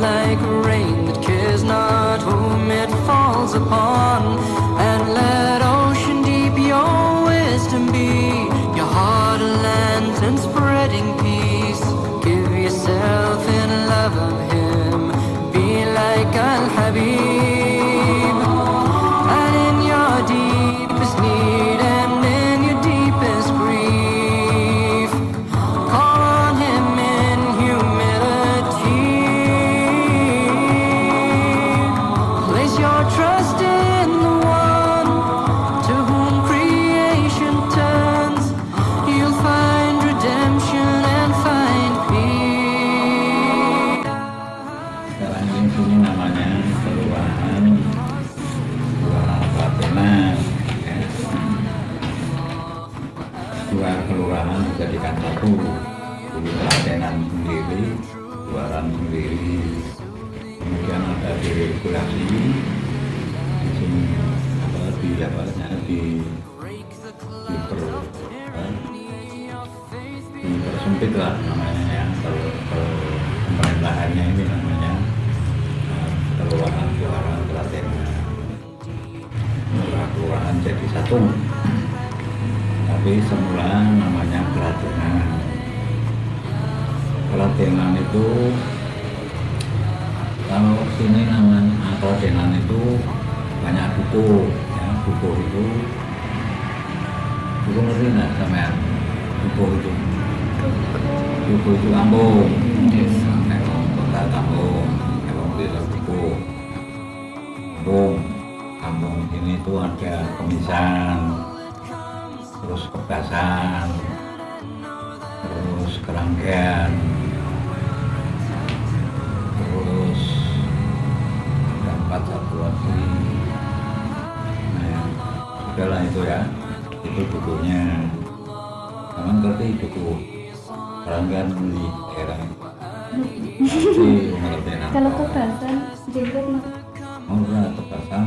like rain that cares not whom it falls upon. And let ocean deep your wisdom be, your heart a lantern spreading peace. Give yourself in love oh, dipersempit lah namanya ya. Kalau pemerintahannya ini namanya eh, kelurahan kelurahan Klaten kelurahan kelurahan jadi satu. Tapi semula namanya Kelatenan Kelatenan itu kalau sini namanya Kelatenan itu banyak buku ya. Buku itu buku ngerti nggak sampean buku itu buku itu kampung Nelong kota kampung. Nelong desa buku kampung. Kampung ini tuh ada kemisan terus kebasan terus kerangkaian terus ada empat satu lagi. Nah sudahlah itu ya itu bukunya. Kamu ngerti buku kerangkaian di ngerti nanti. Kalau kebasan jenggot mas? Oh, udah kebasan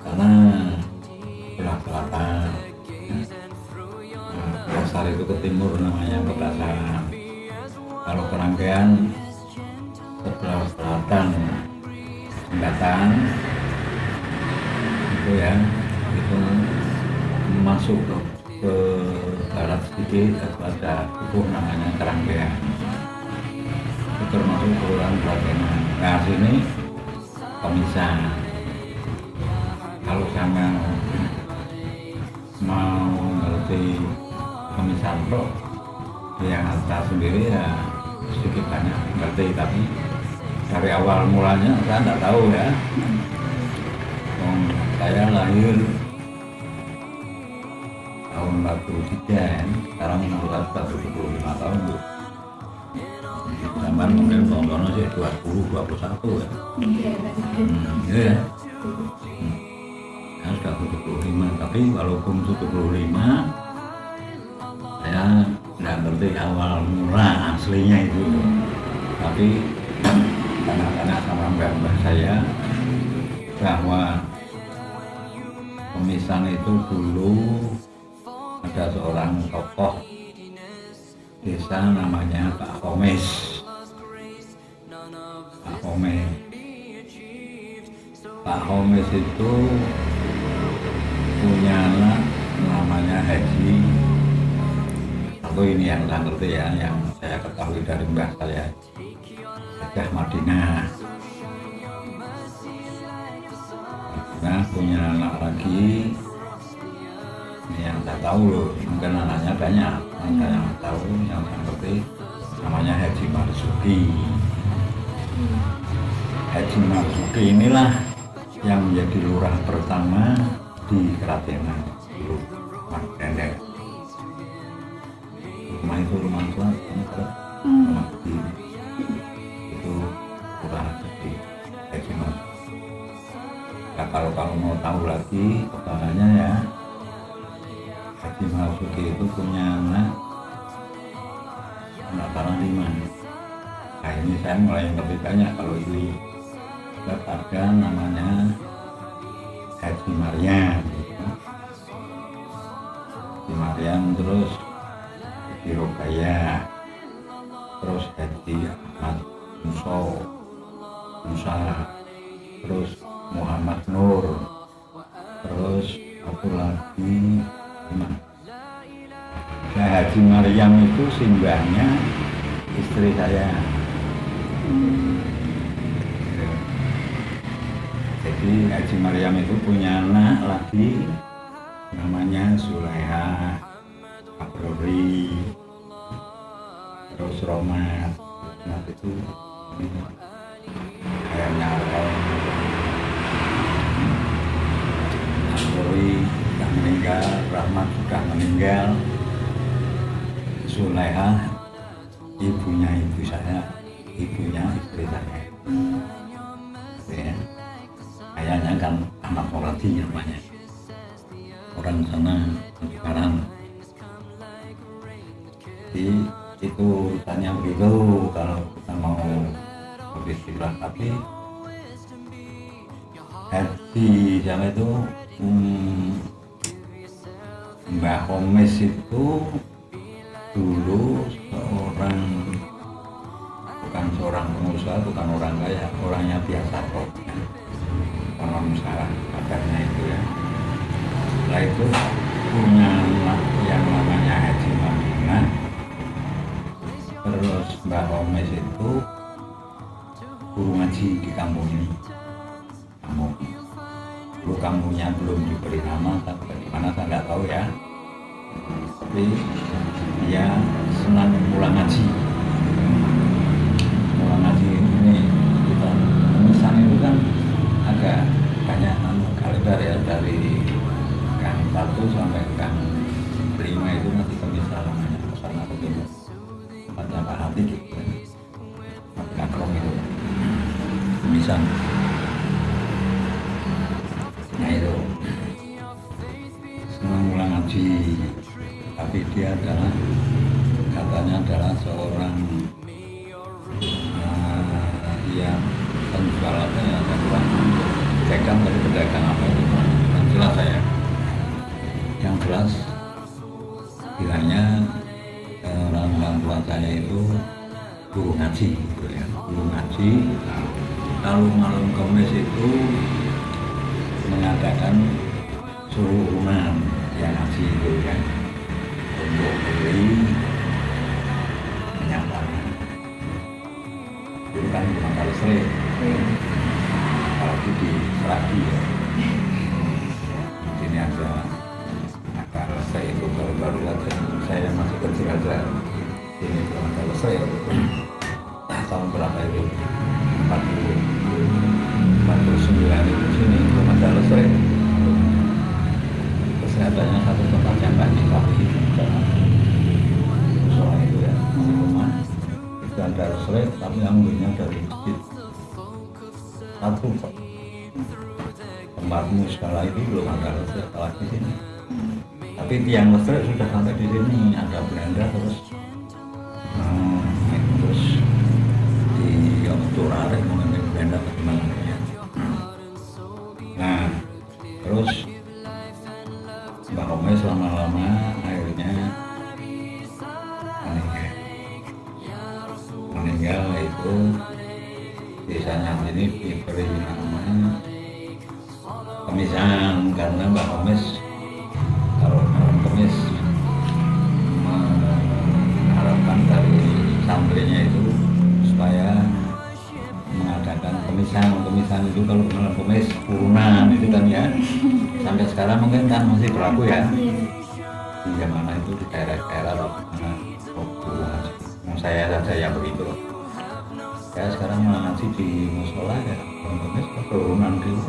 karena belah selatan nah, dasar itu ke timur namanya kebasan kalau kerangkaian sebelah selatan jembatan. Itu ya itu masuk ke, sedikit itu ada itu namanya kerangkaian itu termasuk kelurahan Klatenan nah sini pemisahan kalau sama mau ngerti pemisahan roh yang atas sendiri ya sedikit banyak ngerti tapi dari awal mulanya saya tidak tahu ya. Saya lahir 43 kan sekarang umur saya sudah 75 tahun bu zaman mungkin tahun sih 20 21 ya Hmm, iya ya. Saya sudah 75, tapi walaupun 75 saya nggak ngerti awal mula aslinya itu. Tapi tanya-tanya sama mbak-mbak saya bahwa pemisahan itu dulu ada seorang tokoh desa namanya Pak Komes. Pak Komes. Pak Homes itu punya anak namanya Haji atau ini yang saya ngerti ya yang saya ketahui dari mbah saya Hajah Madinah nah punya anak lagi yang saya tahu loh. Mungkin anaknya banyak. Yang saya tahu yang saya ngerti. Namanya Haji Marzuki. Haji Marzuki inilah yang menjadi lurah pertama di Keratenan dulu Mas Pendek. Rumah itu rumah tua rumah di itu lurah jadi Haji Mas nah kalau kalau mau tahu lagi kebanyakannya ya Haji Marzuki itu punya anak anak tanah lima. Nah ini saya mulai lebih banyak kalau itu ada namanya Haji Maryam Haji Maryam terus Haji Rokaya terus Haji Ahmad Muso Musa terus Muhammad Nur terus apa Haji Maryam itu simbahnya istri saya. Jadi Haji Maryam itu punya anak lagi namanya Zulaiha Abrori terus Romat. Romat itu ayahnya Arol Abrori sudah meninggal Rahmat sudah meninggal Zulaiha ibunya ibu saya ibunya istri saya. Ya. ayahnya kan anak Morati namanya orang sana sekarang. Jadi itu urusannya begitu kalau kita mau beristilah tapi happy sama itu? Hmm, Mbah Komes itu dulu seorang bukan seorang pengusaha bukan orang kaya orangnya biasa kok. Konon salah kabarnya itu ya. Setelah itu punya anak yang namanya Haji Mamunah terus Mbak Omes itu guru ngaji di kampung ini. Kampung. Dulu kampungnya belum diberi nama tapi bagaimana saya nggak tahu ya tapi dia senang pulang ngaji pulang ngaji ini kita pemesan itu kan agak banyak anu kaliber ya dari gang satu sampai gang lima itu nanti pemisah namanya ke sana begini Pak Hati gitu. Kan Kakrong itu pemisah saya itu guru ngaji ya. Guru ngaji. Lalu malam kemis itu mengadakan suruh umat yang ngaji itu ya. Untuk beli minyak tanah dulu kan kalau sering. Apalagi di Seragi ya. Di sini ada akar saya itu baru-baru saya masih kecil aja ini belum ada selesai tahun berapa itu? 40 49 itu sini belum ada selesai kesehatannya satu tempat yang banyak tapi itu soal itu ya rumah itu ada selesai tapi ambilnya dari masjid. Satu tempatmu skala itu belum ada selesai setelah di sini. Tapi tiang listrik sudah sampai di sini ada beranda terus llorar en una kemis kurunan itu kan ya. Sampai sekarang mungkin kan masih berlaku ya. Di mana itu di daerah-daerah mana waktu saya saja yang begitu. Saya sekarang ngaji di musola ya. Kemis keturunan dulu.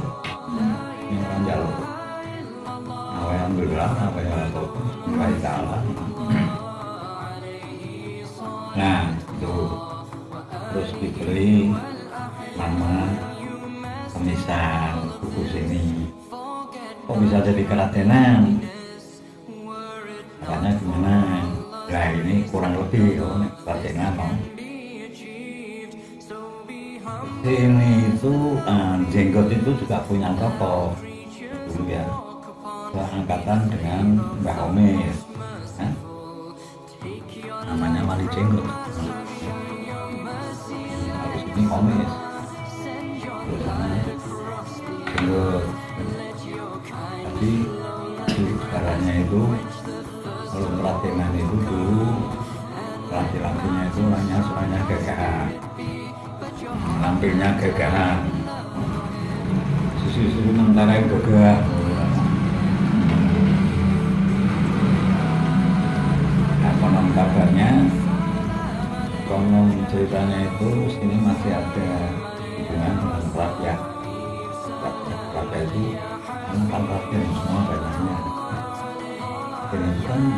Yang orang jalur alhamdulillah apa yang aku baik salah nah itu. Terus diberi nama pemisah sini. Kok bisa jadi kelatenan katanya gimana? Nah ini kurang lebih oh ini kelatenan mau sini itu uh, jenggot itu juga punya toko dulu ya? Seangkatan dengan Omes kan? namanya Wali Jenggot. Habis ini Omes itu kalau pelatihan itu dulu laki-lakinya itu orangnya suaranya gagahan. Lampirnya gagahan. Susu-susu mentara gagah. Nah konon kabarnya konon ceritanya itu sini masih ada hubungan dengan rakyat rakyat rakyat itu kan rakyat semua banyaknya kan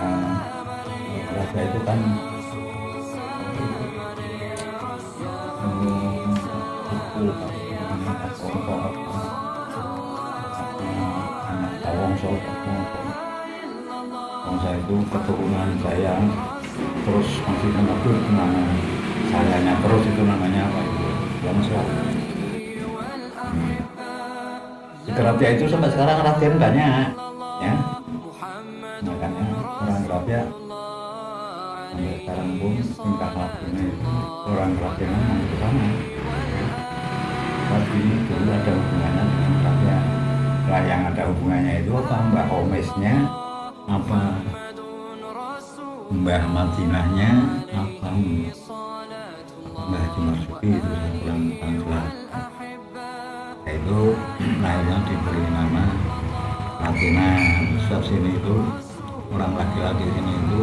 uh, itu kan Tawongso itu keturunan saya terus masih menyebut nama sayanya terus itu namanya apa itu Tawongso hmm. Itu sampai sekarang latihan banyak sekarang pun tingkah lakunya itu orang memang ke sana. Tapi dulu ada hubungannya dengan Kerapia lah yang ada hubungannya itu apa? Mbah Homesnya apa? Mbah Madinahnya apa? Mbah Jumarsuki itu yang kurang kurang jelas itu akhirnya diberi nama Latina sebab sini itu orang laki-laki sini itu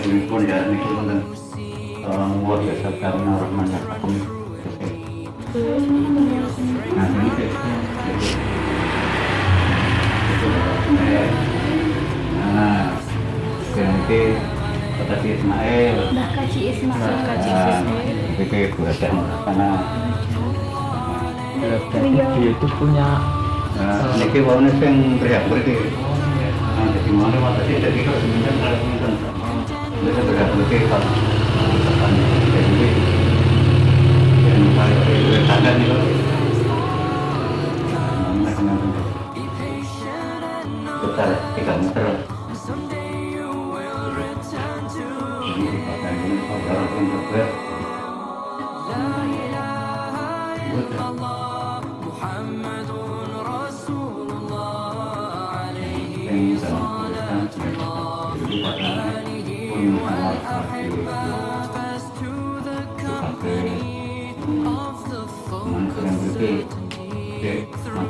pun ya ini pun orang luar biasa karena rahman ya aku nah ini nah nanti kata si Ismail Ismail. nah itu berada karena Rio. dia itu punya Nah, sing teriak mriki. Nah, dadi mana mata sih dadi kok sebenarnya kalau mungkin. Bisa teriak mriki kan. Kan jadi yang paling itu tanda nih tuh. Betul, tiga meter. Ini orang.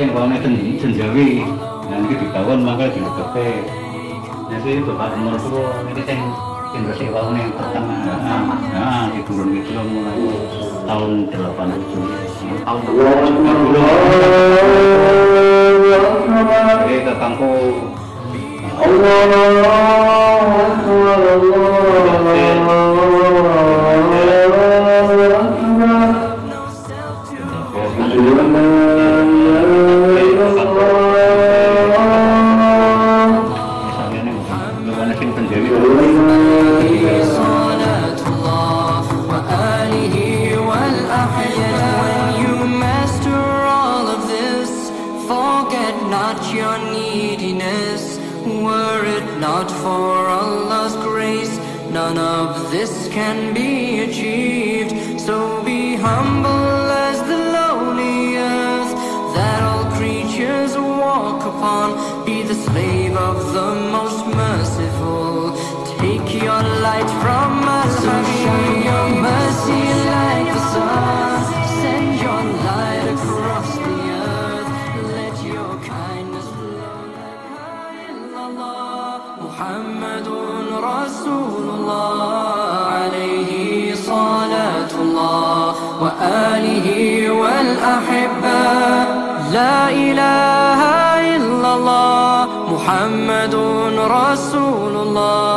yang wangnya senjawi. Nanti itu dibangun maka dilakukan. Nah, Jadi ya, bapak umur tua ini yang yang bersih wangnya yang pertama. Nah, nah di turun itu mulai tahun 80 tahun 80 not your neediness, were it not for Allah's grace, none of this can be achieved. So be humble as the lowly earth that all creatures walk upon. Be the slave of the most merciful. Take your light from Muhammadun Rasulullah. عليه صلاة الله وآله والأحبة لا إله إلا الله محمد رسول الله